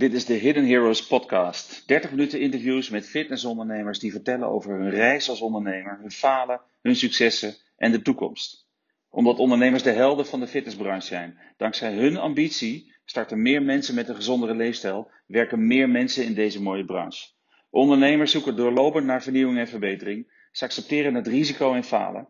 Dit is de Hidden Heroes podcast. 30 minuten interviews met fitnessondernemers die vertellen over hun reis als ondernemer, hun falen, hun successen en de toekomst. Omdat ondernemers de helden van de fitnessbranche zijn. Dankzij hun ambitie starten meer mensen met een gezondere leefstijl, werken meer mensen in deze mooie branche. Ondernemers zoeken doorlopend naar vernieuwing en verbetering. Ze accepteren het risico en falen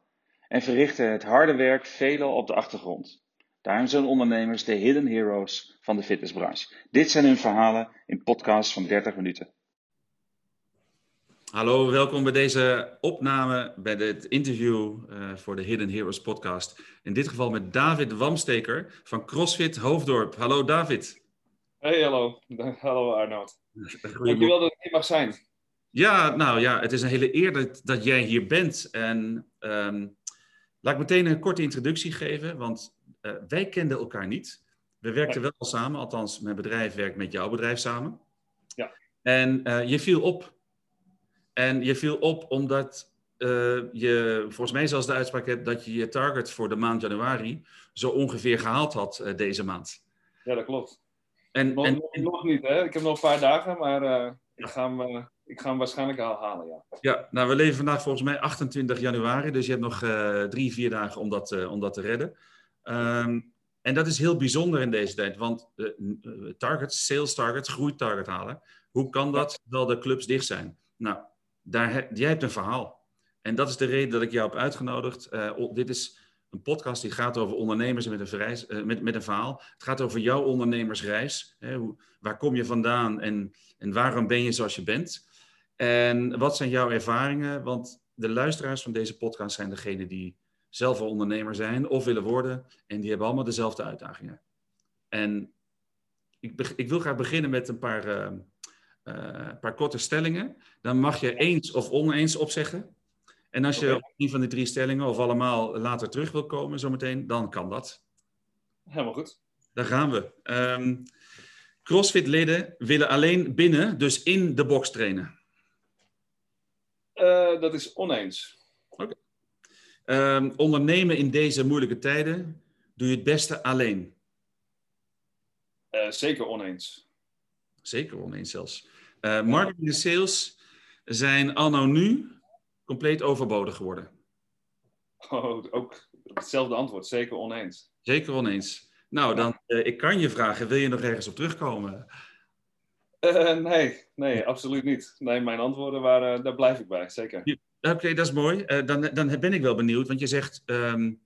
en verrichten het harde werk veelal op de achtergrond. Daarom zijn ondernemers de hidden heroes van de fitnessbranche. Dit zijn hun verhalen in podcasts van 30 minuten. Hallo, welkom bij deze opname, bij dit interview uh, voor de Hidden Heroes podcast. In dit geval met David Wamsteker van CrossFit Hoofddorp. Hallo David. Hey, hallo. Hallo Arnoud. Dankjewel dat ik hier mag zijn. Ja, nou ja, het is een hele eer dat, dat jij hier bent. En um, laat ik meteen een korte introductie geven, want uh, wij kenden elkaar niet. We werkten wel samen, althans mijn bedrijf werkt met jouw bedrijf samen. Ja. En uh, je viel op. En je viel op omdat uh, je, volgens mij zelfs de uitspraak hebt, dat je je target voor de maand januari zo ongeveer gehaald had deze maand. Ja, dat klopt. En, nog, en, nog niet, hè? Ik heb nog een paar dagen, maar ik ga hem ik ga hem waarschijnlijk halen, ja. Ja, nou we leven vandaag volgens mij 28 januari, dus je hebt nog uh, drie, vier dagen om dat, uh, om dat te redden. Um, en dat is heel bijzonder in deze tijd, want uh, targets, sales targets, groeitarget halen, hoe kan dat terwijl de clubs dicht zijn? Nou, daar jij hebt een verhaal. En dat is de reden dat ik jou heb uitgenodigd. dit is een podcast die gaat over ondernemers met een, verreis, met, met een verhaal. Het gaat over jouw ondernemersreis. Hè, hoe, waar kom je vandaan en, en waarom ben je zoals je bent? En wat zijn jouw ervaringen? Want de luisteraars van deze podcast zijn degene die zelf een ondernemer zijn of willen worden. En die hebben allemaal dezelfde uitdagingen. En ik, ik wil graag beginnen met een paar, uh, uh, paar korte stellingen. Dan mag je eens of oneens opzeggen. En als je op een van die drie stellingen of allemaal later terug wil komen, zometeen, dan kan dat. Helemaal goed. Daar gaan we. Um, CrossFit-leden willen alleen binnen, dus in de box trainen. Uh, dat is oneens. Um, ondernemen in deze moeilijke tijden doe je het beste alleen? Uh, zeker oneens. Zeker oneens zelfs. Uh, marketing en sales zijn anno nu compleet overbodig geworden. Oh, ook hetzelfde antwoord. Zeker oneens. Zeker oneens. Nou, dan, ik kan je vragen, wil je nog ergens op terugkomen? Uh, nee, nee, absoluut niet. Nee, mijn antwoorden waren, daar blijf ik bij, zeker. Oké, okay, dat is mooi. Uh, dan, dan ben ik wel benieuwd, want je zegt um,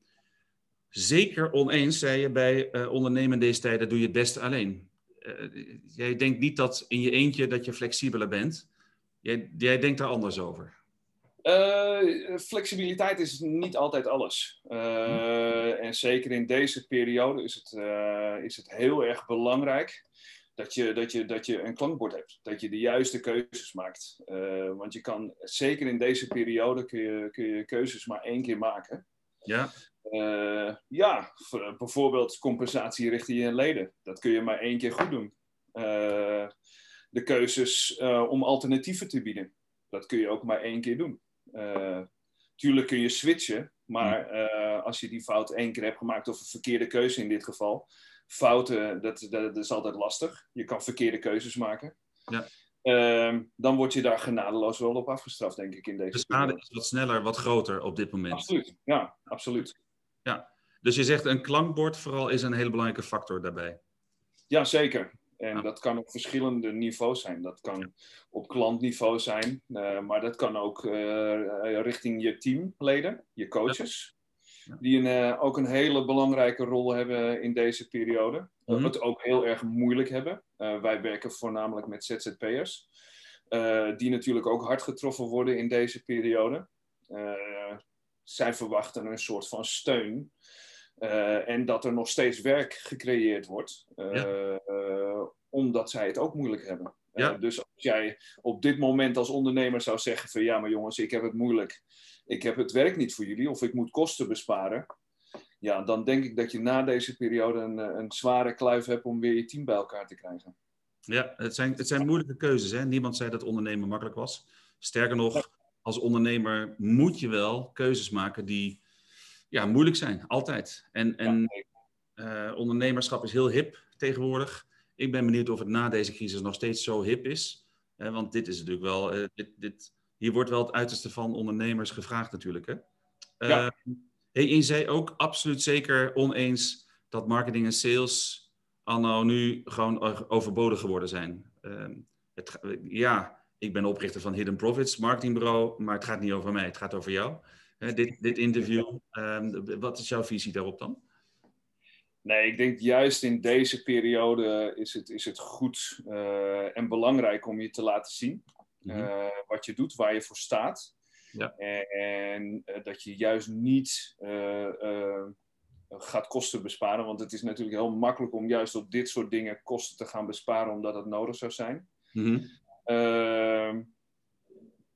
zeker oneens, zei je bij uh, ondernemen deze tijden, doe je het beste alleen. jij denkt niet dat in je eentje dat je flexibeler bent. Jij, jij denkt daar anders over. flexibiliteit is niet altijd alles. En zeker in deze periode is het, is het heel erg belangrijk dat je, dat, je, dat je een klankbord hebt. Dat je de juiste keuzes maakt. Uh, want je kan, zeker in deze periode, kun je, kun je keuzes maar één keer maken. Ja. Uh, ja, bijvoorbeeld compensatie richting je leden. Dat kun je maar één keer goed doen. Uh, de keuzes om alternatieven te bieden. Dat kun je ook maar één keer doen. tuurlijk kun je switchen, maar als je die fout één keer hebt gemaakt, of een verkeerde keuze in dit geval, fouten, dat, dat, is altijd lastig. Je kan verkeerde keuzes maken. Ja. Uh, dan word je daar genadeloos wel op afgestraft, denk ik, in deze De schade is wat sneller, wat groter op dit moment. Absoluut, ja, absoluut. Ja, dus je zegt een klankbord vooral is een hele belangrijke factor daarbij. Ja, zeker. En dat kan op verschillende niveaus zijn. Dat kan op klantniveau zijn, uh, maar dat kan ook uh, richting je teamleden, je coaches die een, uh, ook een hele belangrijke rol hebben in deze periode. Mm -hmm. Het ook heel erg moeilijk hebben. Uh, wij werken voornamelijk met ZZP'ers, uh, die natuurlijk ook hard getroffen worden in deze periode. zij verwachten een soort van steun. en dat er nog steeds werk gecreëerd wordt, ja. omdat zij het ook moeilijk hebben. Ja. dus als jij op dit moment als ondernemer zou zeggen van ja, maar jongens, ik heb het moeilijk ik heb het werk niet voor jullie of ik moet kosten besparen. Ja, dan denk ik dat je na deze periode een, eh, een zware kluif hebt om weer je team bij elkaar te krijgen. Ja, het zijn, het zijn moeilijke keuzes. Hè? Niemand zei dat ondernemen makkelijk was. Sterker nog, als ondernemer moet je wel keuzes maken die ja, moeilijk zijn, altijd. En, en uh, ondernemerschap is heel hip tegenwoordig. Ik ben benieuwd of het na deze crisis nog steeds zo hip is. want dit is natuurlijk wel, uh, dit, dit, hier wordt wel het uiterste van ondernemers gevraagd natuurlijk. Hè? Ja. en zij ook absoluut zeker oneens dat marketing en sales anno nu gewoon overbodig geworden zijn. Ehm, het, ja, ik ben oprichter van Hidden Profits, marketingbureau, maar het gaat niet over mij, het gaat over jou. dit, dit interview, ehm, wat is jouw visie daarop dan? Nee, ik denk juist in deze periode is het, is het goed uh, en belangrijk om je te laten zien mhm. uh, wat je doet, waar je voor staat. Ja. En, en uh, dat je juist niet gaat kosten besparen. Want het is natuurlijk heel makkelijk om juist op dit soort dingen kosten te gaan besparen omdat het nodig zou zijn. Mm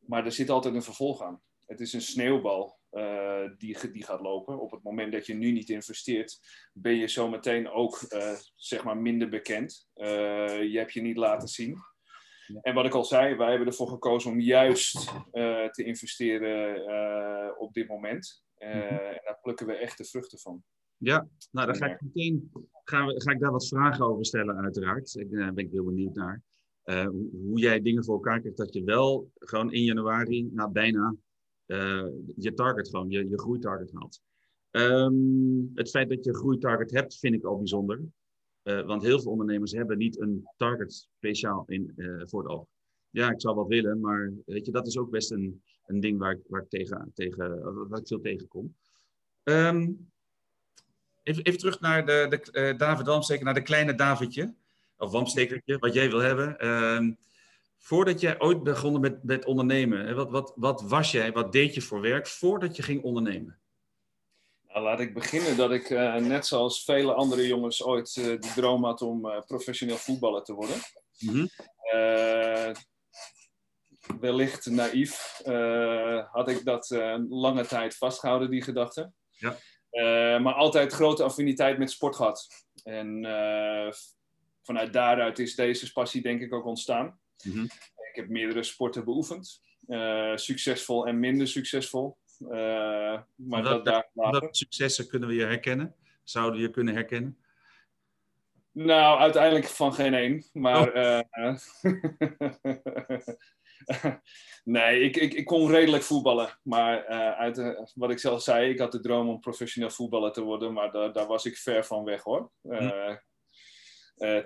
maar er zit altijd een vervolg aan. Het is een sneeuwbal uh, die, die gaat lopen. Op het moment dat je nu niet investeert, ben je zometeen ook uh, zeg maar minder bekend. Je hebt je niet laten zien. En wat ik al zei, wij hebben ervoor gekozen om juist te investeren op dit moment. Mhm. En daar plukken we echt de vruchten van. Ja, nou dan ga ik meteen ga, ga ik daar wat vragen over stellen, uiteraard. Ik, daar ben ik heel benieuwd naar. Uh, hoe jij dingen voor elkaar krijgt dat je wel gewoon in januari, nou bijna, je target gewoon, je, je groeitarget haalt. Um, het feit dat je een groeitarget hebt, vind ik al bijzonder. Uh, want heel veel ondernemers hebben niet een target speciaal in, voor het oog. Ja, ik zou wat willen, maar weet je, dat is ook best een, een ding waar ik, waar ik, tegen, tegen, waar ik veel tegenkom. Um, Even, even terug naar de, de uh, David Wamsteker, naar de kleine Davidje. Of Wamstekertje, wat jij wil hebben. Uh, voordat jij ooit begonnen met, met ondernemen, wat, wat, wat was jij, wat deed je voor werk voordat je ging ondernemen? Nou, laat ik beginnen dat ik uh, net zoals vele andere jongens ooit uh, de droom had om professioneel voetballer te worden. Mm -hmm. wellicht naïef had ik dat lange tijd vastgehouden, die gedachte. Ja. Eh, maar altijd grote affiniteit met sport gehad. En vanuit daaruit is deze passie denk ik ook ontstaan. Mhm. Ik heb meerdere sporten beoefend. Succesvol en minder succesvol. Maar dat, dat daar successen kunnen we je herkennen? Zouden je kunnen herkennen? Nou, uiteindelijk van geen één. Maar oh. nee, ik, ik, ik kon redelijk voetballen. Maar uh, uit, uh, wat ik zelf zei, ik had de droom om professioneel voetballer te worden. Maar daar, daar was ik ver van weg hoor. Uh,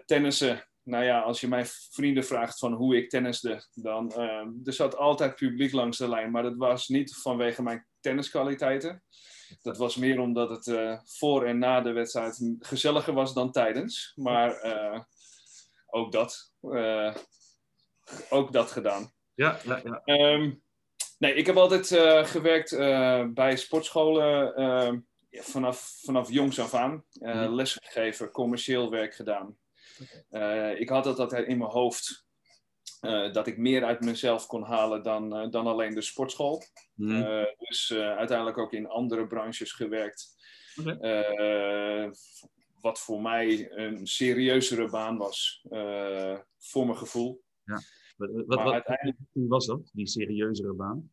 tennissen, nou ja, als je mijn vrienden vraagt van hoe ik tennisde, dan er zat altijd publiek langs de lijn. Maar dat was niet vanwege mijn tenniskwaliteiten. Dat was meer omdat het voor en na de wedstrijd gezelliger was dan tijdens. Maar ook dat. ook dat gedaan. Ja, ja, ja. Ehm, nee, ik heb altijd gewerkt bij sportscholen uh, vanaf, vanaf jongs af aan. Mm. Lesgegeven, commercieel werk gedaan. Okay. ik had dat altijd in mijn hoofd. dat ik meer uit mezelf kon halen dan, dan alleen de sportschool. Mm. dus uiteindelijk ook in andere branches gewerkt. Okay. wat voor mij een serieuzere baan was, voor mijn gevoel. Ja. Wat, wat, uiteindelijk... was dat, die serieuzere baan?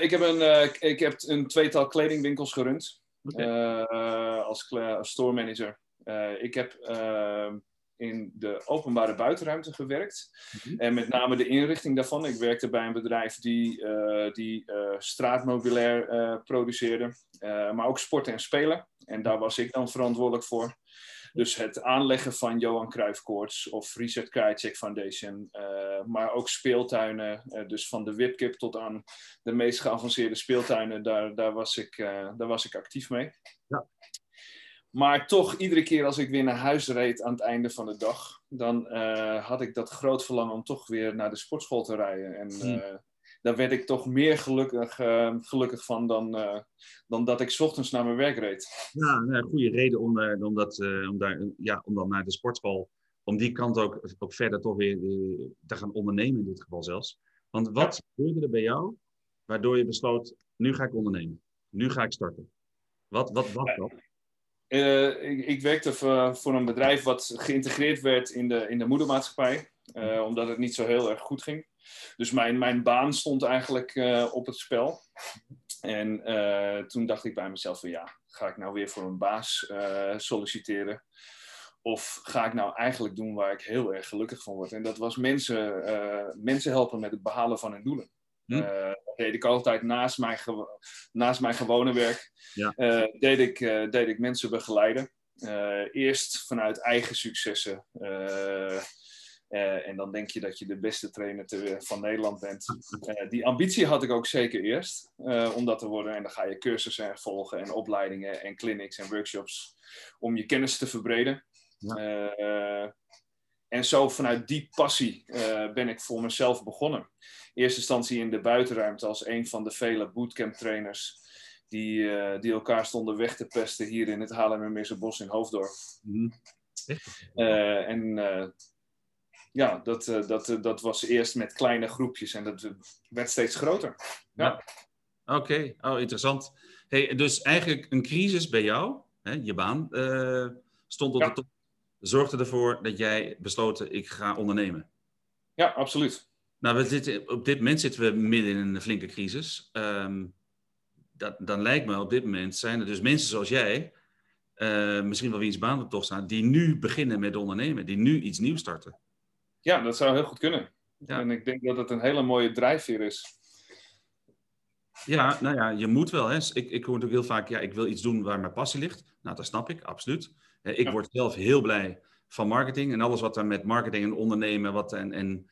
Ik, heb een, ik heb een tweetal kledingwinkels gerund okay. als, als store manager. Ik heb in de openbare buitenruimte gewerkt. Mm -hmm. En met name de inrichting daarvan. Ik werkte bij een bedrijf die, die straatmobilair produceerde, maar ook sporten en spelen. En daar was ik dan verantwoordelijk voor. Dus het aanleggen van Johan Cruijff Courts of Reset Krajicek Foundation, uh, maar ook speeltuinen, uh, dus van de Wipkip tot aan de meest geavanceerde speeltuinen, daar, daar, was, ik, uh, daar was ik actief mee. Ja. Maar toch, iedere keer als ik weer naar huis reed aan het einde van de dag, dan had ik dat groot verlangen om toch weer naar de sportschool te rijden. En hmm daar werd ik toch meer gelukkig, uh, gelukkig van dan, dan dat ik ochtends naar mijn werk reed. Ja, een goede reden om, om, dat, om, daar, ja, om dan naar de sportschool, om die kant ook, ook verder toch weer te gaan ondernemen in dit geval zelfs. Want wat gebeurde er bij jou waardoor je besloot, nu ga ik ondernemen, nu ga ik starten? Wat, wat was dat? Ik, ik, werkte voor, voor, een bedrijf wat geïntegreerd werd in de, in de moedermaatschappij, omdat het niet zo heel erg goed ging. Dus mijn, mijn baan stond eigenlijk uh, op het spel. En uh, toen dacht ik bij mezelf van ja, ga ik nou weer voor een baas uh, solliciteren? Of ga ik nou eigenlijk doen waar ik heel erg gelukkig van word? En dat was mensen, uh, mensen helpen met het behalen van hun doelen. Hm? Uh, dat deed ik altijd naast mijn, naast mijn gewone werk. Ja. Uh, deed, ik, deed ik mensen begeleiden. eerst vanuit eigen successen. en dan denk je dat je de beste trainer te, van Nederland bent. die ambitie had ik ook zeker eerst om dat te worden. En dan ga je cursussen volgen en opleidingen en clinics en workshops om je kennis te verbreden. Eh, en zo vanuit die passie uh, ben ik voor mezelf begonnen. In eerste instantie in de buitenruimte als een van de vele bootcamp trainers die, uh, die elkaar stonden weg te pesten hier in het Haarlemmermeerbos in Hoofddorp. Mm en ja, dat, dat, dat was eerst met kleine groepjes en dat werd steeds groter. Ja. Oké, oh, interessant. Hey, dus eigenlijk een crisis bij jou, hè, je baan, stond op de top zorgde ervoor dat jij besloten, ik ga ondernemen. Ja, absoluut. Nou, we zitten, op dit moment zitten we midden in een flinke crisis. Um, dat, dan lijkt me op dit moment zijn er dus mensen zoals jij, uh, misschien wel wie iets baan op toch staan, die nu beginnen met ondernemen, die nu iets nieuws starten. Ja, dat zou heel goed kunnen. Ja. En ik denk dat het een hele mooie drijfveer is. Ja, nou ja, je moet wel. Hè. Ik, ik hoor natuurlijk heel vaak, ja, ik wil iets doen waar mijn passie ligt. Nou, dat snap ik, absoluut. Ik word zelf heel blij van marketing en alles wat daar met marketing en ondernemen wat, en, en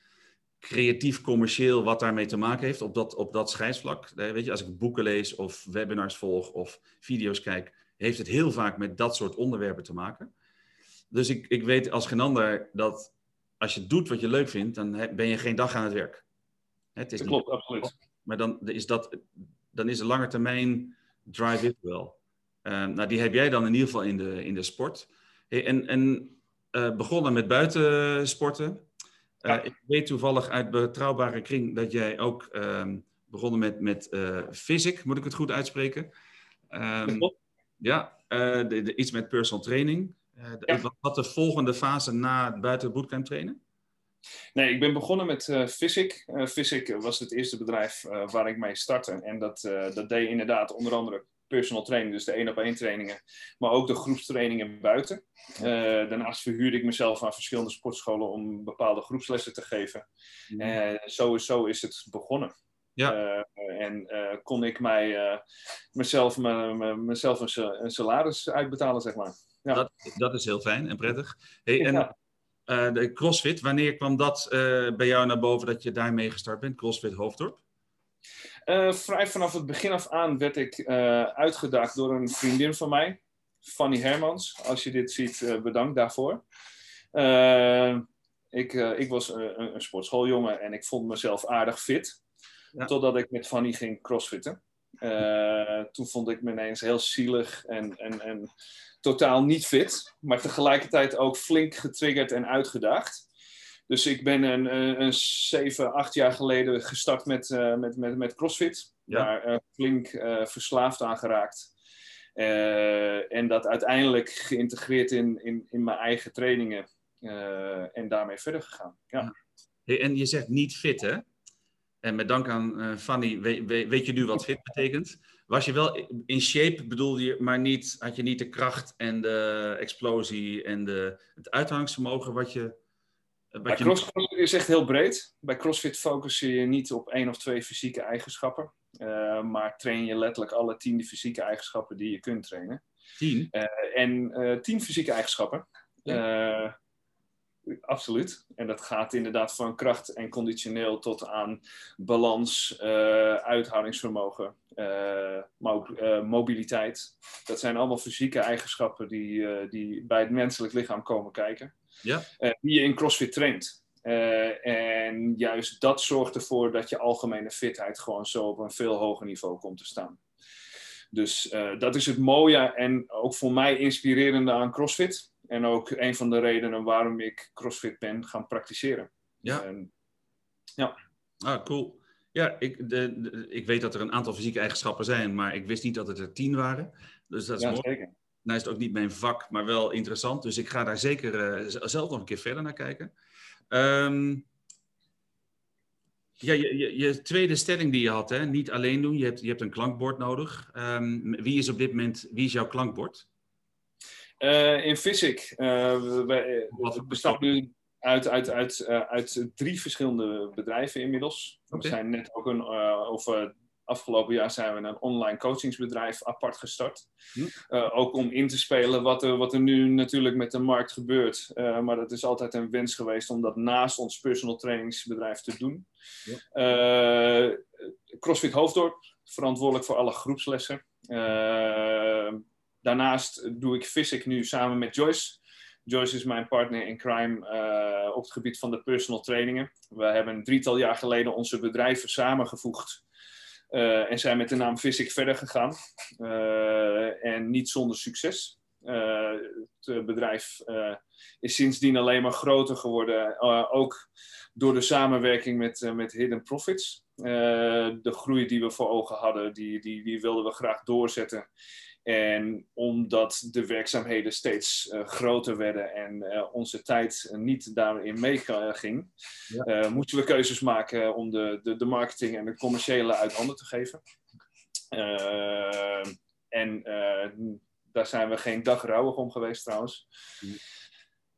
creatief, commercieel, wat daarmee te maken heeft op dat, op dat scheidsvlak. Weet je, als ik boeken lees of webinars volg of video's kijk, heeft het heel vaak met dat soort onderwerpen te maken. Dus ik, ik weet als geen ander dat als je doet wat je leuk vindt, dan ben je geen dag aan het werk. Het is dat klopt, absoluut. Maar dan is, dat, dan is de lange termijn drive it wel. Uh, nou, die heb jij dan in ieder geval in de, in de sport. Hey, en en uh, begonnen met buitensporten. Uh, Ik weet toevallig uit betrouwbare kring dat jij ook uh, begonnen met, met physic, moet ik het goed uitspreken? Um, ja, de, de, iets met personal training. Ja. Wat, wat de volgende fase na buiten bootcamp trainen? Nee, ik ben begonnen met uh, Physic. Physic was het eerste bedrijf waar ik mee startte. En dat, dat deed inderdaad onder andere personal training, dus de één op één trainingen, maar ook de groepstrainingen buiten. daarnaast verhuurde ik mezelf aan verschillende sportscholen om bepaalde groepslessen te geven. Mhm. En zo, zo is het begonnen. Ja. en kon ik mij, mezelf, mezelf een, salaris uitbetalen, zeg maar. Ja. Dat, dat is heel fijn en prettig. Hey, en de CrossFit, wanneer kwam dat bij jou naar boven dat je daarmee gestart bent, CrossFit Hoofddorp? Uh, vrij vanaf het begin af aan werd ik uitgedaagd door een vriendin van mij, Fanny Hermans. Als je dit ziet, bedankt daarvoor. ik, ik was een, een sportschooljongen en ik vond mezelf aardig fit. Ja. Totdat ik met Fanny ging crossfitten. toen vond ik me ineens heel zielig en, en, en totaal niet fit, maar tegelijkertijd ook flink getriggerd en uitgedaagd. Dus ik ben een, een, zeven, acht jaar geleden gestart met, uh, met, met, met CrossFit. Ja. Daar uh, flink uh, verslaafd aan geraakt. en dat uiteindelijk geïntegreerd in, in, in mijn eigen trainingen. en daarmee verder gegaan. Ja. En je zegt niet fit, hè? En met dank aan Fanny, weet, weet, je nu wat fit betekent? was je wel in shape, bedoelde je, maar niet, had je niet de kracht en de explosie en de, het uithoudingsvermogen wat je. Bij. CrossFit is echt heel breed. Bij CrossFit focus je niet op één of twee fysieke eigenschappen, uh, maar train je letterlijk alle tien fysieke eigenschappen die je kunt trainen. Tien? Uh, en uh, tien fysieke eigenschappen. Ja. Absoluut. En dat gaat inderdaad van kracht en conditioneel tot aan balans, uithoudingsvermogen, maar ook mobiliteit. Dat zijn allemaal fysieke eigenschappen die, die bij het menselijk lichaam komen kijken. Ja. die je in CrossFit traint. en juist dat zorgt ervoor dat je algemene fitheid gewoon zo op een veel hoger niveau komt te staan. Dus dat is het mooie en ook voor mij inspirerende aan CrossFit. En ook een van de redenen waarom ik CrossFit ben gaan praktiseren. Ja. En, ja. Ah, cool. Ja, ik, de, ik weet dat er een aantal fysieke eigenschappen zijn, maar ik wist niet dat het er tien waren. Dus dat is ja, mooi. Zeker. Nou is het ook niet mijn vak, maar wel interessant. Dus ik ga daar zeker uh, zelf nog een keer verder naar kijken. Um, ja, je, je, je, tweede stelling die je had, hè? niet alleen doen. Je hebt, je hebt een klankbord nodig. Um, wie is op dit moment, wie is jouw klankbord? in Physic. we bestaan nu uit, uit, uit, uit drie verschillende bedrijven inmiddels. We zijn net ook een, over afgelopen jaar zijn we een online coachingsbedrijf apart gestart. Hm. Uh, ook om in te spelen wat er, wat er nu natuurlijk met de markt gebeurt. Uh, maar dat is altijd een wens geweest om dat naast ons personal trainingsbedrijf te doen. Ja. Uh, CrossFit Hoofddorp, verantwoordelijk voor alle groepslessen. daarnaast doe ik Physic nu samen met Joyce. Joyce is mijn partner in crime op het gebied van de personal trainingen. We hebben een drietal jaar geleden onze bedrijven samengevoegd uh, en zijn met de naam Physic verder gegaan. Uh, en niet zonder succes. Uh, het bedrijf is sindsdien alleen maar groter geworden. ook door de samenwerking met, met Hidden Profits. de groei die we voor ogen hadden, die, die, die wilden we graag doorzetten. En omdat de werkzaamheden steeds uh, groter werden en uh, onze tijd niet daarin meeging, ja. moesten we keuzes maken om de, de, de, marketing en de commerciële uit handen te geven. en daar zijn we geen dag rouwig om geweest trouwens.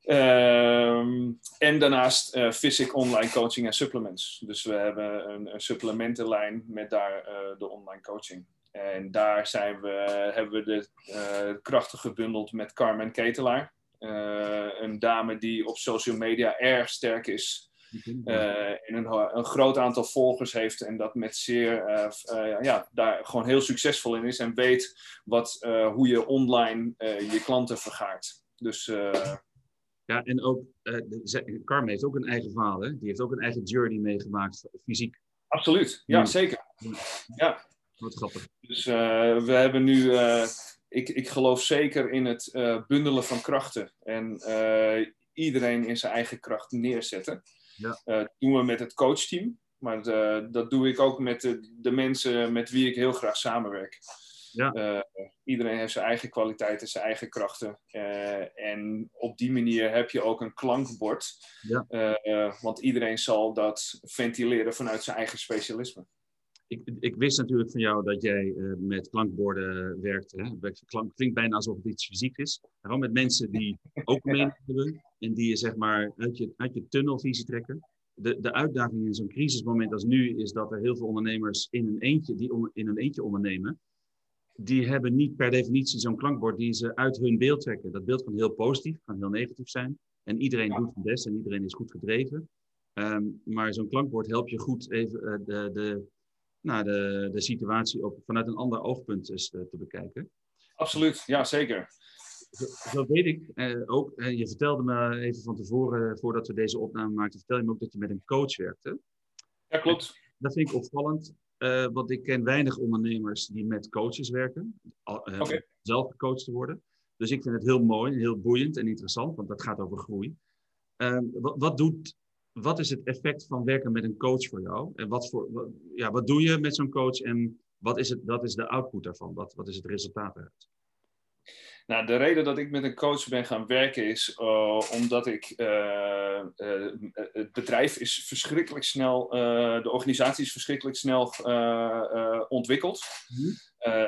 Ehm, en daarnaast uh, Physic online coaching en supplements. Dus we hebben een, een supplementenlijn met daar de online coaching. En daar zijn we, hebben we de uh, krachten gebundeld met Carmen Ketelaar. Uh, een dame die op social media erg sterk is. Uh, en een, een, groot aantal volgers heeft en dat met zeer, ja, daar gewoon heel succesvol in is en weet wat, hoe je online je klanten vergaart. Dus, ja, en ook, Carmen heeft ook een eigen verhaal, hè? die heeft ook een eigen journey meegemaakt, fysiek. Absoluut, ja, zeker. Ja. Wat grappig. Dus uh, we hebben nu, uh, ik, ik geloof zeker in het uh, bundelen van krachten. En iedereen in zijn eigen kracht neerzetten. Ja. dat doen we met het coachteam. Maar dat doe ik ook met de, de, mensen met wie ik heel graag samenwerk. Ja. iedereen heeft zijn eigen kwaliteiten, zijn eigen krachten. en op die manier heb je ook een klankbord. Ja. want iedereen zal dat ventileren vanuit zijn eigen specialisme ik, ik, wist natuurlijk van jou dat jij uh, met klankborden werkt. Hè? Klank klinkt bijna alsof het iets fysiek is. Gewoon met mensen die ook mening hebben en die je zeg maar uit je, uit je tunnelvisie trekken. De, de uitdaging in zo'n crisismoment als nu is dat er heel veel ondernemers in een eentje, die om, in een eentje ondernemen, die hebben niet per definitie zo'n klankbord die ze uit hun beeld trekken. Dat beeld kan heel positief, kan heel negatief zijn. En iedereen doet zijn best en iedereen is goed gedreven. Um, maar zo'n klankbord helpt je goed even uh, de, de, nou, de, de situatie op, vanuit een ander oogpunt is te, te bekijken. Absoluut, ja zeker. Zo, weet ik eh, ook, eh, je vertelde me even van tevoren, voordat we deze opname maakten, vertel je me ook dat je met een coach werkte. Ja, klopt. Dat vind ik opvallend, uh, want ik ken weinig ondernemers die met coaches werken, uh, okay. zelf gecoacht te worden. Dus ik vind het heel mooi, heel boeiend en interessant, want dat gaat over groei. Ehm, wat, wat, doet wat is het effect van werken met een coach voor jou? En wat, voor, wat, ja, wat doe je met zo'n coach en wat is, het, wat is de output daarvan? Wat, wat is het resultaat eruit? Nou, de reden dat ik met een coach ben gaan werken is uh, omdat ik. Uh, uh, het bedrijf is verschrikkelijk snel. de organisatie is verschrikkelijk snel ontwikkeld. Mm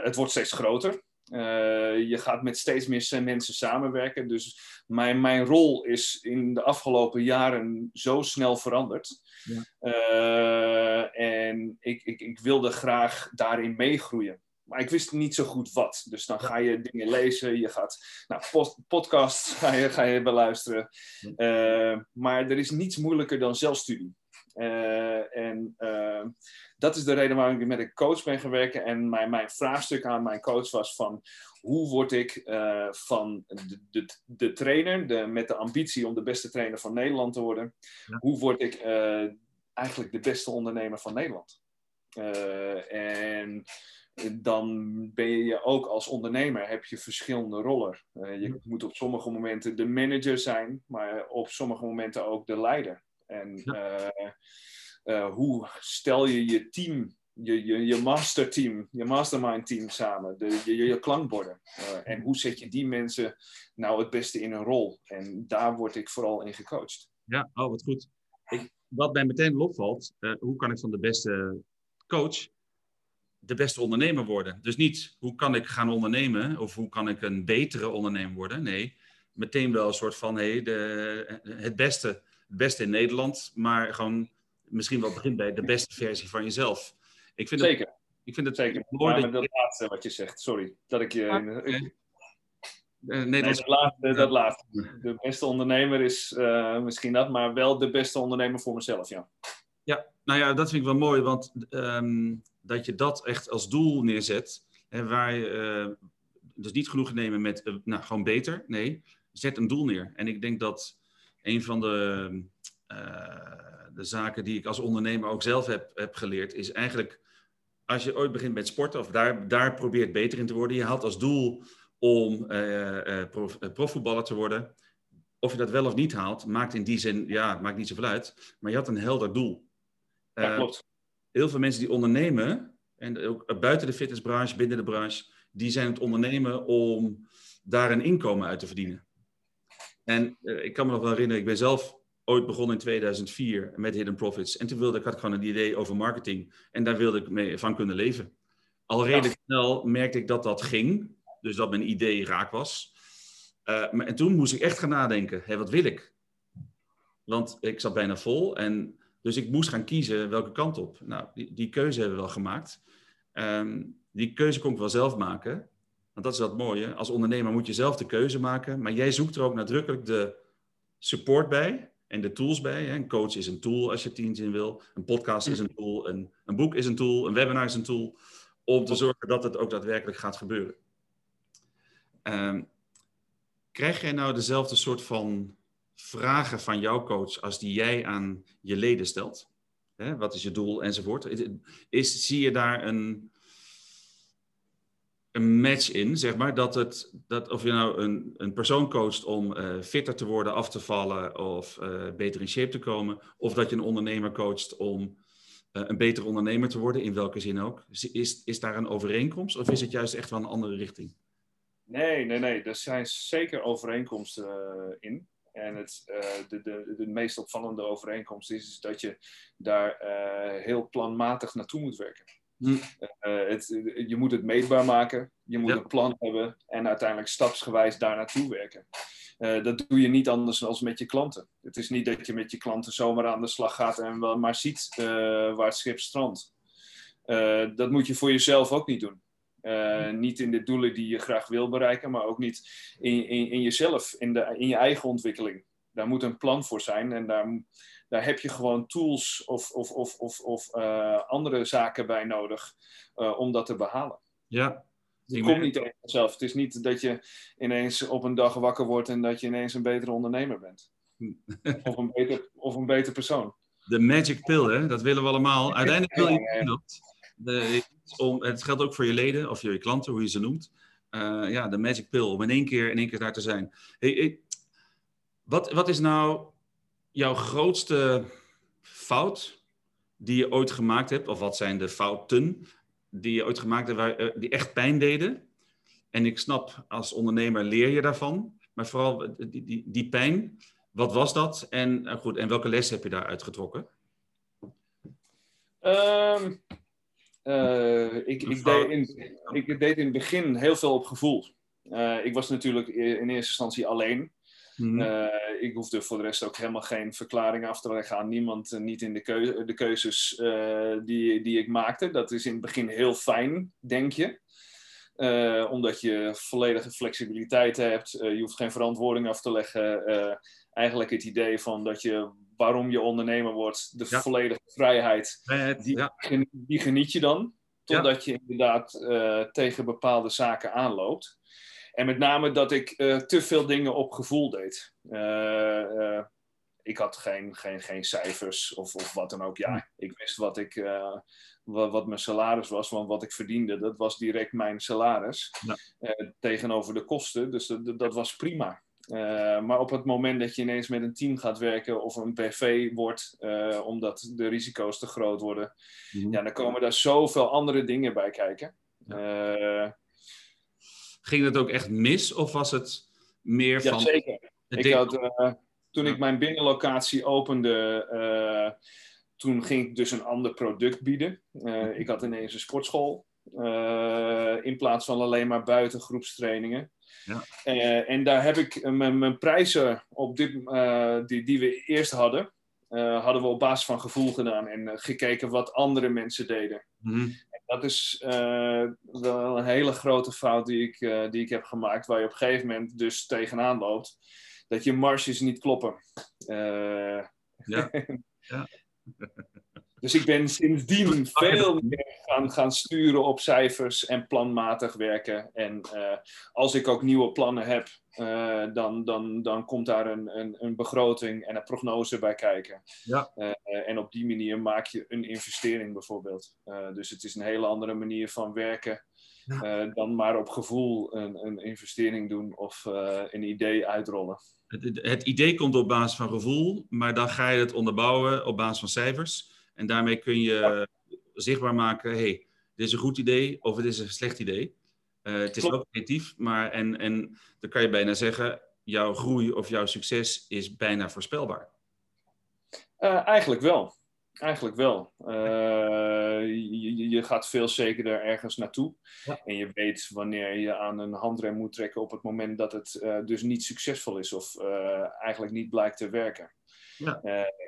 het wordt steeds groter. Uh, je gaat met steeds meer mensen samenwerken. Dus mijn, mijn rol is in de afgelopen jaren zo snel veranderd. Ja. Uh, en ik, ik, ik wilde graag daarin meegroeien. Maar ik wist niet zo goed wat. Dus dan ga je dingen lezen, je gaat nou, podcasts ga je, ga je beluisteren. Uh, maar er is niets moeilijker dan zelfstudie. Uh, en uh, dat is de reden waarom ik met een coach ben gaan werken. En mijn, mijn vraagstuk aan mijn coach was van... hoe word ik uh, van de, de, de trainer de, met de ambitie om de beste trainer van Nederland te worden... Ja. hoe word ik eigenlijk de beste ondernemer van Nederland? en dan ben je ook als ondernemer, heb je verschillende rollen. je moet op sommige momenten de manager zijn, maar op sommige momenten ook de leider. En ja. uh, uh, hoe stel je je team, je, je, je masterteam, je mastermind team samen, de, je, je klankborden. Uh, en hoe zet je die mensen nou het beste in een rol? En daar word ik vooral in gecoacht. Ja, oh, wat goed. Ik, wat mij meteen opvalt, hoe kan ik van de beste coach de beste ondernemer worden. Dus niet hoe kan ik gaan ondernemen of hoe kan ik een betere ondernemer worden. Nee, meteen wel een soort van hey, de, het, beste, het beste in Nederland, maar gewoon misschien wel begint bij de beste versie van jezelf. Ik vind Zeker. Ik vind het Zeker. mooi dat, dat laatste wat je zegt, sorry. Dat ik je. Ah, uh, nee, dat, laatste, dat laatste. De beste ondernemer is uh, misschien dat, maar wel de beste ondernemer voor mezelf, ja. Ja, nou ja, dat vind ik wel mooi, want um, dat je dat echt als doel neerzet, hè, waar je uh, dus niet genoeg nemen met, nou, gewoon beter. Nee, zet een doel neer. En ik denk dat een van de, de zaken die ik als ondernemer ook zelf heb, heb geleerd, is eigenlijk als je ooit begint met sporten of daar, daar probeert beter in te worden, je haalt als doel om uh, prof, profvoetballer te worden. Of je dat wel of niet haalt, maakt in die zin, ja, maakt niet zoveel uit. Maar je had een helder doel. Ja, klopt. Heel veel mensen die ondernemen, en ook buiten de fitnessbranche, binnen de branche, die zijn het ondernemen om daar een inkomen uit te verdienen. En ik kan me nog wel herinneren, ik ben zelf ooit begonnen in 2004 met Hidden Profits. En toen wilde ik, had ik gewoon een idee over marketing. En daar wilde ik mee van kunnen leven. Al redelijk snel merkte ik dat dat ging. Dus dat mijn idee raak was. Uh, maar, en toen moest ik echt gaan nadenken. Hé, wat wil ik? Want ik zat bijna vol. En, dus ik moest gaan kiezen welke kant op. Nou, die, die keuze hebben we wel gemaakt. Um, die keuze kon ik wel zelf maken. Want dat is wat mooie. Als ondernemer moet je zelf de keuze maken. Maar jij zoekt er ook nadrukkelijk de support bij en de tools bij. Een coach is een tool als je teams in wil. Een podcast is een tool. Een, een boek is een tool. Een webinar is een tool. Om te zorgen dat het ook daadwerkelijk gaat gebeuren. Um, krijg jij nou dezelfde soort van vragen van jouw coach als die jij aan je leden stelt? Wat is je doel enzovoort? Is, zie je daar een, een match in, zeg maar, dat, het, dat of je nou een, een persoon coacht om uh, fitter te worden, af te vallen of uh, beter in shape te komen, of dat je een ondernemer coacht om uh, een betere ondernemer te worden, in welke zin ook. Is, is daar een overeenkomst of is het juist echt wel een andere richting? Nee, nee, nee. Er zijn zeker overeenkomsten in. En het, de, de, de meest opvallende overeenkomst is dat je daar heel planmatig naartoe moet werken. Hm. Uh, het, je moet het meetbaar maken, je moet een plan hebben en uiteindelijk stapsgewijs daar naartoe werken. Uh, dat doe je niet anders dan met je klanten. Het is niet dat je met je klanten zomaar aan de slag gaat en wel maar ziet uh, waar het schip strandt. dat moet je voor jezelf ook niet doen. Hm. niet in de doelen die je graag wil bereiken, maar ook niet in, in, in jezelf, in, de, in je eigen ontwikkeling. Daar moet een plan voor zijn en daar, daar heb je gewoon tools of, of, of, of, of uh, andere zaken bij nodig uh, om dat te behalen. Ja. Het komt niet over jezelf. Het is niet dat je ineens op een dag wakker wordt en dat je ineens een betere ondernemer bent. of, een beter, of een beter persoon. De magic pill, hè? dat willen we allemaal. Uiteindelijk wil je dat. De, om, het geldt ook voor je leden of je klanten, hoe je ze noemt. Uh, ja, de magic pill, om in één keer, in één keer daar te zijn. Hey, hey, wat, wat is nou jouw grootste fout die je ooit gemaakt hebt? Of wat zijn de fouten die je ooit gemaakt hebt, waar, eh, die echt pijn deden? En ik snap, als ondernemer leer je daarvan. Maar vooral eh, die, die, die pijn, wat was dat? En, uh, goed, en welke les heb je daaruit getrokken? Um, uh, ik, ik, deed in, ik deed in het begin heel veel op gevoel. Uh, ik was natuurlijk in eerste instantie alleen. Mm ik hoefde voor de rest ook helemaal geen verklaring af te leggen aan niemand, uh, niet in de, keu de keuzes uh, die, die ik maakte. Dat is in het begin heel fijn, denk je. omdat je volledige flexibiliteit hebt, je hoeft geen verantwoording af te leggen. eigenlijk het idee van dat je, waarom je ondernemer wordt, de volledige vrijheid, die, ja. die, geniet je dan. Totdat ja. je inderdaad tegen bepaalde zaken aanloopt. En met name dat ik uh, te veel dingen op gevoel deed. Uh, uh, ik had geen, geen, geen cijfers of, of wat dan ook. Ja, ik wist wat, ik, wat, wat, mijn salaris was, want wat ik verdiende, dat was direct mijn salaris ja. tegenover de kosten. Dus dat, dat was prima. maar op het moment dat je ineens met een team gaat werken of een PV wordt, omdat de risico's te groot worden, mm -hmm. ja, dan komen daar zoveel andere dingen bij kijken. Ja Ging het ook echt mis of was het meer van... Ja, zeker. Ik had, uh, toen ik mijn binnenlocatie opende, uh, toen ging ik dus een ander product bieden. Uh, ik had ineens een sportschool. in plaats van alleen maar buiten groepstrainingen. Ja. en daar heb ik mijn, prijzen op dit, die, die we eerst hadden, hadden we op basis van gevoel gedaan en gekeken wat andere mensen deden. Mhm. Dat is wel een hele grote fout die ik, die ik heb gemaakt, waar je op een gegeven moment dus tegenaan loopt dat je marges niet kloppen. Uh, ja. ja. Dus ik ben sindsdien veel meer gaan, gaan sturen op cijfers en planmatig werken. En uh, als ik ook nieuwe plannen heb, uh, dan, dan, dan komt daar een, een, een, begroting en een prognose bij kijken. Ja. en op die manier maak je een investering bijvoorbeeld. dus het is een hele andere manier van werken. Ja. dan maar op gevoel een, een investering doen of een idee uitrollen. Het, het, idee komt op basis van gevoel, maar dan ga je het onderbouwen op basis van cijfers. En daarmee kun je zichtbaar maken, hey, dit is een goed idee of het is een slecht idee. Uh, het is ook creatief, maar en, en dan kan je bijna zeggen, jouw groei of jouw succes is bijna voorspelbaar. Uh, eigenlijk wel. Eigenlijk wel. Uh, je, je, gaat veel zekerder ergens naartoe. Ja. En je weet wanneer je aan een handrem moet trekken op het moment dat het dus niet succesvol is of eigenlijk niet blijkt te werken. Ja.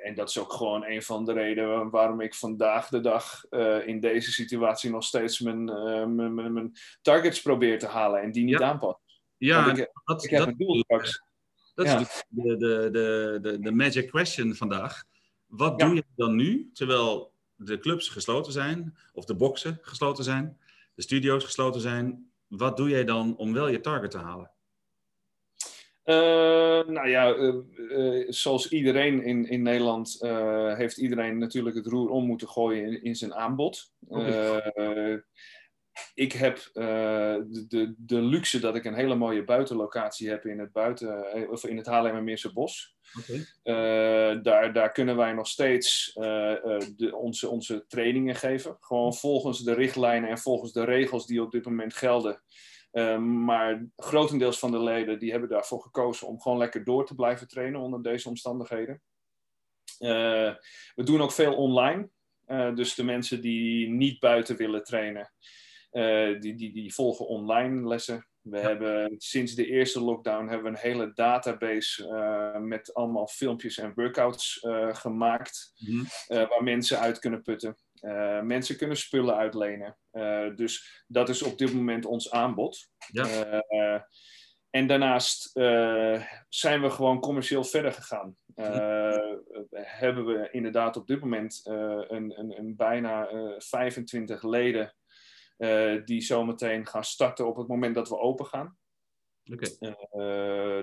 en dat is ook gewoon een van de redenen waarom ik vandaag de dag in deze situatie nog steeds mijn, mijn, mijn, mijn, targets probeer te halen en die niet ja. aanpas. Ja, ik, dat, ik heb dat, een doel straks. Dat Ja. is de, de, de, de, de magic question vandaag. Wat doe je dan nu, terwijl de clubs gesloten zijn, of de boxen gesloten zijn, de studio's gesloten zijn? Wat doe jij dan om wel je target te halen? Eh, nou ja, eh, eh, zoals iedereen in, in Nederland heeft iedereen natuurlijk het roer om moeten gooien in, in zijn aanbod. Eh, ik heb de, de, de luxe dat ik een hele mooie buitenlocatie heb in het, buiten, of in het Haarlemmermeerse bos. Daar, daar kunnen wij nog steeds de, onze, onze trainingen geven. Gewoon volgens de richtlijnen en volgens de regels die op dit moment gelden. Eh, maar grotendeels van de leden die hebben daarvoor gekozen om gewoon lekker door te blijven trainen onder deze omstandigheden. Eh, we doen ook veel online. Eh, dus de mensen die niet buiten willen trainen, eh, die, die, die volgen online lessen. We hebben sinds de eerste lockdown hebben we een hele database met allemaal filmpjes en workouts gemaakt. Mhm. waar mensen uit kunnen putten. Eh, mensen kunnen spullen uitlenen. Eh, dus dat is op dit moment ons aanbod. Ja. Eh, en daarnaast zijn we gewoon commercieel verder gegaan. Eh, hebben we inderdaad op dit moment een, een, een bijna eh, 25 leden die zometeen gaan starten op het moment dat we open gaan. Oké.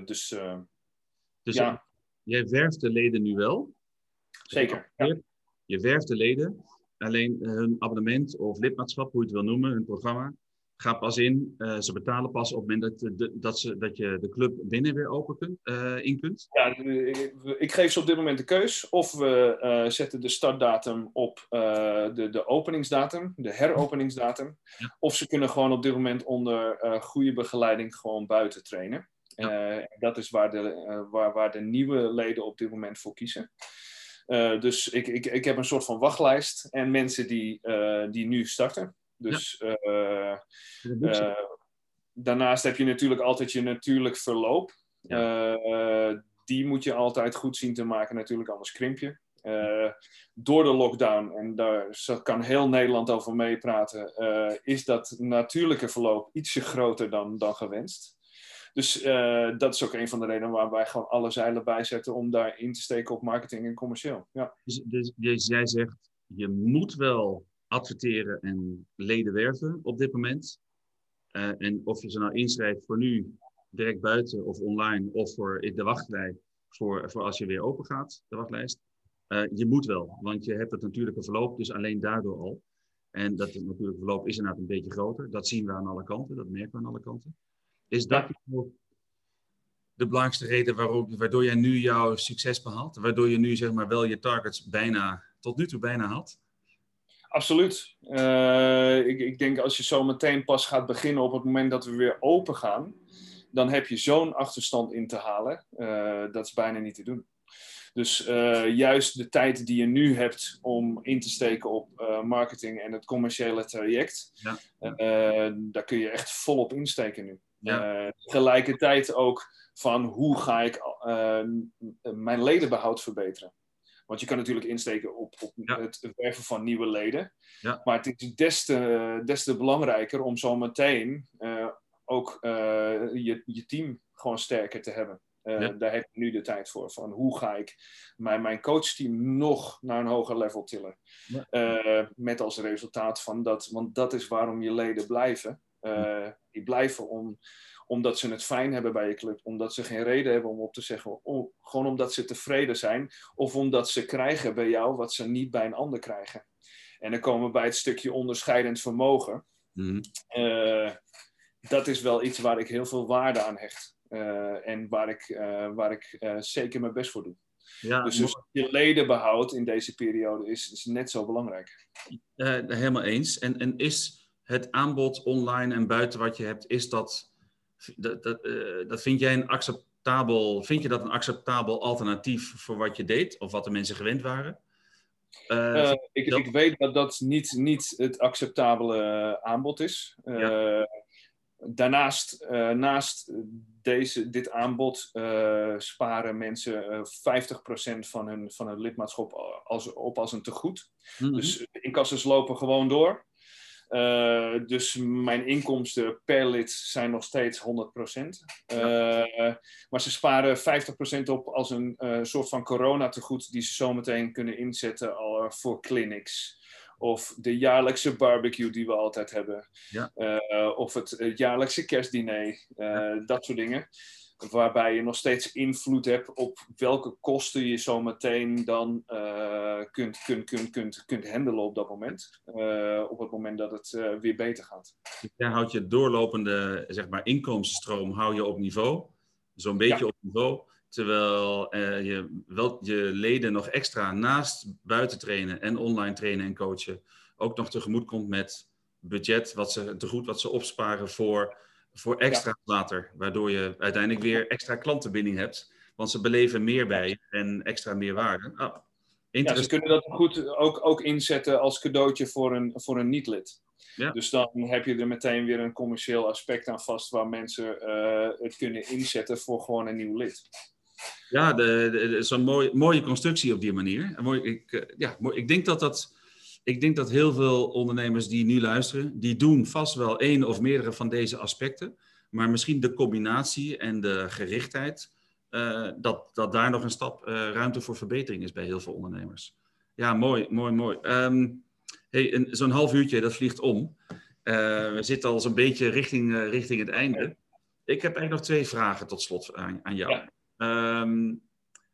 Dus Dus ja, jij werft de leden nu wel? zeker. Ja. Je werft de leden, alleen hun abonnement of lidmaatschap, hoe je het wil noemen, hun programma, gaat pas in. eh, ze betalen pas op het moment dat, de, dat, ze, dat je de club binnen weer open kunt, eh, in kunt. Ja, ik, ik geef ze op dit moment de keus. Of we eh, zetten de startdatum op eh, de, de openingsdatum, de heropeningsdatum. Ja. Of ze kunnen gewoon op dit moment onder eh, goede begeleiding gewoon buiten trainen. Eh, dat is waar de, eh, waar, waar de nieuwe leden op dit moment voor kiezen. Eh, dus ik, ik, ik heb een soort van wachtlijst en mensen die, eh, die nu starten. Dus eh, daarnaast heb je natuurlijk altijd je natuurlijk verloop. Die moet je altijd goed zien te maken, natuurlijk, anders krimp je. Door de lockdown, en daar kan heel Nederland over meepraten, is dat natuurlijke verloop ietsje groter dan, dan gewenst. Dus eh, dat is ook een van de redenen waar wij gewoon alle zeilen bij zetten om daar in te steken op marketing en commercieel. Ja. Dus, dus, dus jij zegt, je moet wel adverteren en leden werven op dit moment. Eh, en of je ze nou inschrijft voor nu, direct buiten of online, of voor de wachtlijst, voor, voor als je weer open gaat, de wachtlijst. Eh, je moet wel, want je hebt het natuurlijke verloop, dus alleen daardoor al. En dat natuurlijke verloop is inderdaad een beetje groter. Dat zien we aan alle kanten, dat merken we aan alle kanten. Is dat nou de belangrijkste reden waarom, waardoor jij nu jouw succes behaalt? Waardoor je nu zeg maar wel je targets bijna, tot nu toe bijna had? Absoluut. Eh, ik, ik denk als je zo meteen pas gaat beginnen op het moment dat we weer open gaan, dan heb je zo'n achterstand in te halen. Eh, dat is bijna niet te doen. Dus juist de tijd die je nu hebt om in te steken op marketing en het commerciële traject, ja. daar kun je echt volop insteken nu. Ja. tegelijkertijd ook van hoe ga ik mijn ledenbehoud verbeteren. Want je kan natuurlijk insteken op, op het werven van nieuwe leden. Ja. Maar het is des te, des te belangrijker om zo meteen uh, ook uh, je, je team gewoon sterker te hebben. Uh, Daar heb ik nu de tijd voor. Van hoe ga ik mijn, mijn coachteam nog naar een hoger level tillen. Met als resultaat van dat, want dat is waarom je leden blijven. Die blijven om, omdat ze het fijn hebben bij je club, omdat ze geen reden hebben om op te zeggen, gewoon omdat ze tevreden zijn, of omdat ze krijgen bij jou wat ze niet bij een ander krijgen. En dan komen we bij het stukje onderscheidend vermogen. Mhm. Eh, dat is wel iets waar ik heel veel waarde aan hecht. Uh, en waar ik, uh, waar ik zeker mijn best voor doe. Ja, dus, dus je ledenbehoud in deze periode is, is net zo belangrijk. helemaal eens. En, en is het aanbod online en buiten wat je hebt, is dat dat, dat, uh, dat vind jij een acceptabel, vind je dat een acceptabel alternatief voor wat je deed of wat de mensen gewend waren? Uh, ik, ik, weet dat dat niet, niet het acceptabele aanbod is. Daarnaast, naast deze, dit aanbod sparen mensen 50% van hun, van hun lidmaatschap als, op als een tegoed. Mm -hmm. Dus incassers lopen gewoon door. Uh, dus mijn inkomsten per lid zijn nog steeds 100%. Uh, maar ze sparen 50% op als een uh, soort van corona-tegoed die ze zometeen kunnen inzetten voor clinics. Of de jaarlijkse barbecue die we altijd hebben. Ja. of het jaarlijkse kerstdiner. Ja. Dat soort dingen waarbij je nog steeds invloed hebt op welke kosten je zo meteen dan uh, kunt, kunt, kunt, kunt, kunt handelen op dat moment. Uh, op het moment dat het uh, weer beter gaat. Ja, houdt je doorlopende zeg maar, inkomensstroom hou je op niveau, zo'n beetje ja. op niveau. Terwijl je wel je leden nog extra naast buiten trainen en online trainen en coachen ook nog tegemoet komt met budget, wat ze, te goed wat ze opsparen voor voor extra later. Waardoor je uiteindelijk weer extra klantenbinding hebt. Want ze beleven meer bij en extra meerwaarde. Oh, ja, ze kunnen dat goed ook, ook inzetten als cadeautje voor een, voor een niet-lid. Ja. Dus dan heb je er meteen weer een commercieel aspect aan vast waar mensen uh, het kunnen inzetten voor gewoon een nieuw lid. Ja, zo'n mooi, mooie constructie op die manier. Mooi, ik, uh, ja, mooi, ik denk dat dat ik denk dat heel veel ondernemers die nu luisteren, die doen vast wel één of meerdere van deze aspecten. Maar misschien de combinatie en de gerichtheid, uh, dat, dat daar nog een stap uh, ruimte voor verbetering is bij heel veel ondernemers. Ja, mooi, mooi, mooi. Um, hey, zo'n half uurtje, dat vliegt om. Uh, we zitten al zo'n beetje richting, richting het einde. Ik heb eigenlijk nog twee vragen tot slot aan, aan jou. Ja. Um,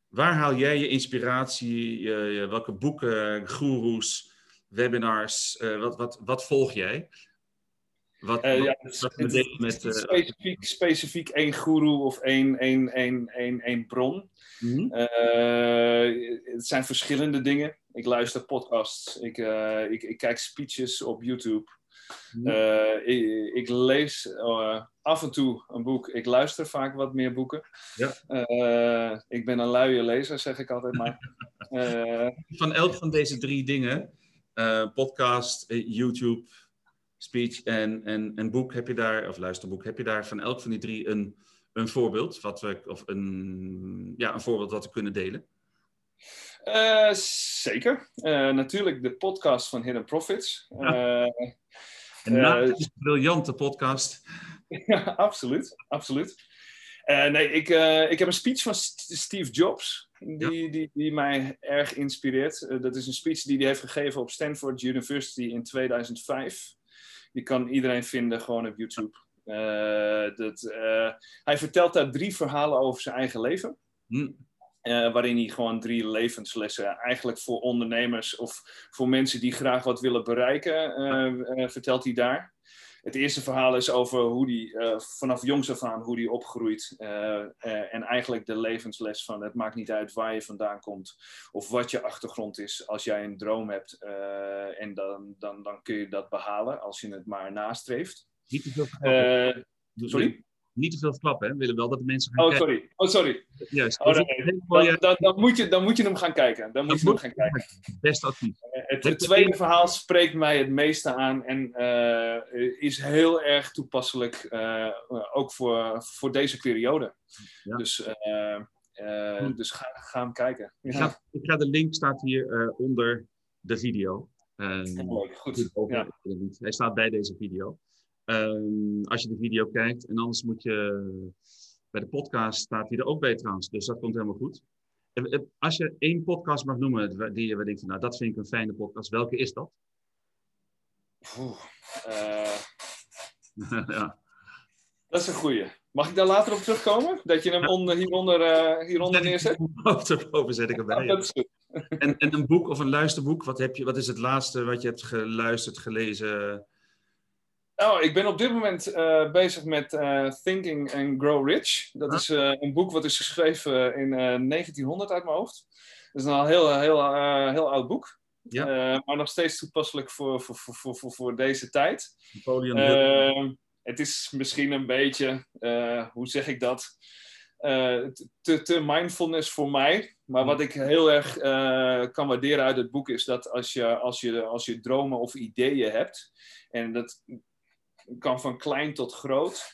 waar haal jij je inspiratie? Welke boeken, goeroes, webinars? Uh, wat, wat, wat volg jij? Wat, uh, ja, wat, wat het, met, uh, specifiek, specifiek één guru of één, één, één, één, één bron. Mm -hmm. het zijn verschillende dingen. Ik luister podcasts, ik, ik, ik kijk speeches op YouTube. Mm -hmm. ik, ik, lees af en toe een boek. Ik luister vaak wat meer boeken. Ja. ik ben een luie lezer, zeg ik altijd maar. van elk van deze drie dingen uh, podcast, eh, YouTube, speech en, en, en boek heb je daar, of luisterboek, heb je daar van elk van die drie een, een voorbeeld, wat we, of een, ja, een voorbeeld wat we kunnen delen? Uh, zeker. Uh, natuurlijk de podcast van Hidden Profits. Ja. een briljante podcast. ja, absoluut. absoluut. Uh, nee, ik, uh, ik heb een speech van Steve Jobs, die, die, die mij erg inspireert. Uh, dat is een speech die hij heeft gegeven op Stanford University in 2005. Die kan iedereen vinden gewoon op YouTube. dat, hij vertelt daar drie verhalen over zijn eigen leven. Hm. waarin hij gewoon drie levenslessen eigenlijk voor ondernemers of voor mensen die graag wat willen bereiken, vertelt hij daar. Het eerste verhaal is over hoe die uh, vanaf jongs af aan hoe die opgroeit. Uh, uh, en eigenlijk de levensles van het maakt niet uit waar je vandaan komt of wat je achtergrond is. Als jij een droom hebt en dan, dan, dan kun je dat behalen als je het maar nastreeft. Niet te veel sorry? Niet te veel verklappen, hè? We willen wel dat de mensen gaan Oh, kijken. sorry. Oh, sorry. Juist. Oh, is nee, mooie- Dan, dan, dan, moet je, dan moet je hem gaan kijken. Dan moet je hem gaan kijken. Beste advies. Eh, Het, het tweede verhaal spreekt mij het meeste aan en eh, is heel erg toepasselijk, eh, ook voor, voor deze periode. Ja. Dus, dus ga, ga hem kijken. Ik Ja, ga, ik ga de link staat hier onder de video. Goed. over- Ja. Hij staat bij deze video. Ehm, als je de video kijkt. En anders moet je... Bij de podcast staat hij er ook bij trouwens. Dus dat komt helemaal goed. En, eh, Als je één podcast mag noemen die je denkt van... Nou, dat vind ik een fijne podcast. Welke is dat? Oeh, eh, ja. dat is een goeie. Mag ik daar later op terugkomen? Dat je hem Ja. onder, hieronder, eh, hieronder neerzet? Boven zet ik erbij. Ja, ja. dat is goed. En, en een boek of een luisterboek. Wat, heb je, wat is het laatste wat je hebt geluisterd, gelezen? Nou, ik ben op dit moment eh, bezig met eh, Thinking and Grow Rich. Dat is eh, een boek wat is geschreven in eh, 1900 uit mijn hoofd. Dat is een heel, heel, heel oud boek. Ja. Maar nog steeds toepasselijk voor, voor, voor, voor, deze tijd. Napoleon het is misschien een beetje, hoe zeg ik dat? Te, te mindfulness voor mij. Maar wat ik heel erg kan waarderen uit het boek is dat als je, als, je, als je dromen of ideeën hebt, en dat kan van klein tot groot,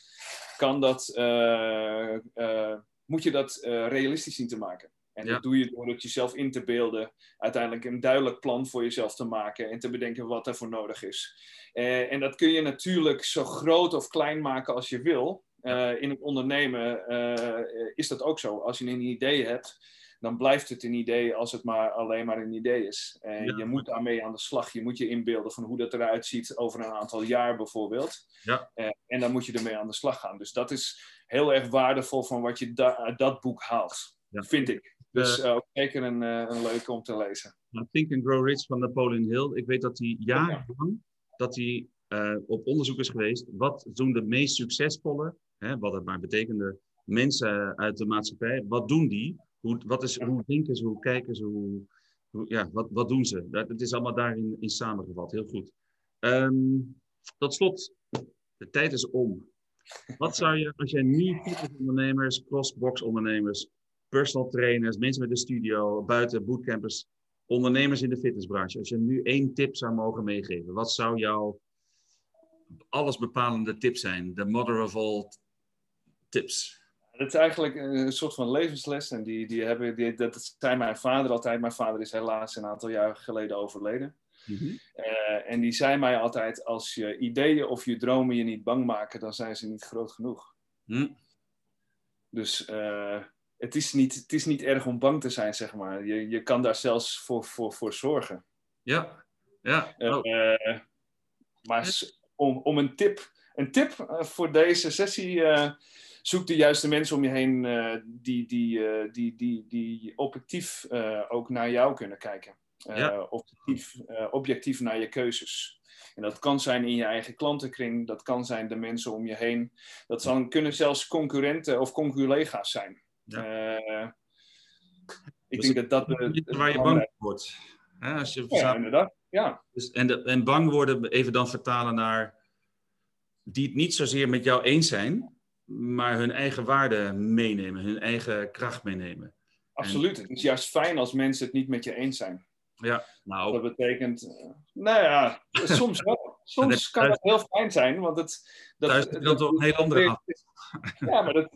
kan dat, eh, eh, moet je dat eh, realistisch zien te maken. En Ja. dat doe je door het jezelf in te beelden, uiteindelijk een duidelijk plan voor jezelf te maken en te bedenken wat er voor nodig is. En dat kun je natuurlijk zo groot of klein maken als je wil. In het ondernemen is dat ook zo. Als je een idee hebt, dan blijft het een idee als het maar alleen maar een idee is. En Ja. je moet daarmee aan de slag. Je moet je inbeelden van hoe dat eruit ziet over een aantal jaar bijvoorbeeld. Ja. Eh, en dan moet je ermee aan de slag gaan. Dus dat is heel erg waardevol van wat je da- uit dat boek haalt. Ja. Vind ik. Dus eh, ook zeker een, eh, een leuke om te lezen. Nou, Think and Grow Rich van Napoleon Hill. Ik weet dat hij jarenlang dat hij, eh, op onderzoek is geweest. Wat doen de meest succesvolle, hè, wat het maar betekende, mensen uit de maatschappij, wat doen die? Hoe, wat is, hoe denken ze, hoe kijken ze, hoe, hoe- ja, wat, wat doen ze? Dat, het is allemaal daarin in samengevat, heel goed. Ehm, tot slot, de tijd is om. Wat zou je, als jij nu ondernemers, crossbox ondernemers, personal trainers, mensen met een studio, buiten bootcampers, ondernemers in de fitnessbranche, als je nu één tip zou mogen meegeven, wat zou jouw allesbepalende tip zijn? De mother of all tips. Het is eigenlijk een soort van levensles. En die, die hebben, die, dat zei mijn vader altijd. Mijn vader is helaas een aantal jaar geleden overleden. Eh, en die zei mij altijd: als je ideeën of je dromen je niet bang maken, dan zijn ze niet groot genoeg. Hm? Dus eh, het, is niet, het is niet erg om bang te zijn, zeg maar. Je, je kan daar zelfs voor, voor, voor zorgen. Ja, ja. Eh, Oh, maar om, om een tip, een tip voor deze sessie, zoek de juiste mensen om je heen eh, die, die, eh, die, die, die objectief eh, ook naar jou kunnen kijken. Ja. objectief, objectief naar je keuzes. En dat kan zijn in je eigen klantenkring, dat kan zijn de mensen om je heen. Dat zal, kunnen zelfs concurrenten of conculega's zijn. Ik Dus denk dat dat... waar je bang voor wordt. Hè, als je Ja, verzamelt- inderdaad. Ja. Dus, en, de, en bang worden, even dan vertalen naar die het niet zozeer met jou eens zijn, maar hun eigen waarde meenemen, hun eigen kracht meenemen. Absoluut. Het is juist fijn als mensen het niet met je eens zijn. Ja, nou, Dat betekent, eh, nou ja, soms wel. Soms kan dat heel fijn zijn, want het... Dat, Thuis je dan toch een heel andere af. Ja, maar dat,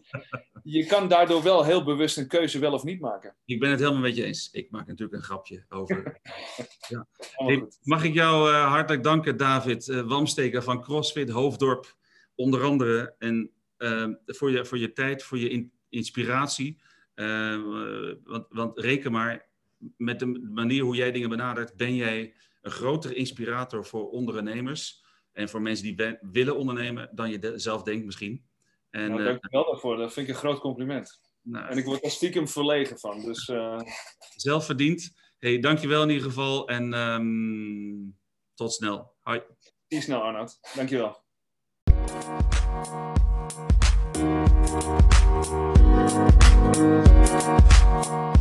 je kan daardoor wel heel bewust een keuze wel of niet maken. ik ben het helemaal met je eens. Ik maak natuurlijk een grapje over. Hey, goed. mag ik jou eh, hartelijk danken, David uh, Wamsteker van CrossFit Hoofddorp, onder andere. En voor, je, voor je tijd, voor je in, inspiratie. Uh, want, want reken maar, met de manier hoe jij dingen benadert, ben jij een grotere inspirator voor ondernemers. En voor mensen die willen ondernemen dan je de, zelf denkt misschien. En, nou, dank je wel daarvoor. Dat vind ik een groot compliment. Nou, en ik word er stiekem verlegen van. Dus, uh... Zelfverdiend. Hey, dankjewel in ieder geval. En um, tot snel. Hoi. Tot snel, Arnoud. Dankjewel. Thank you.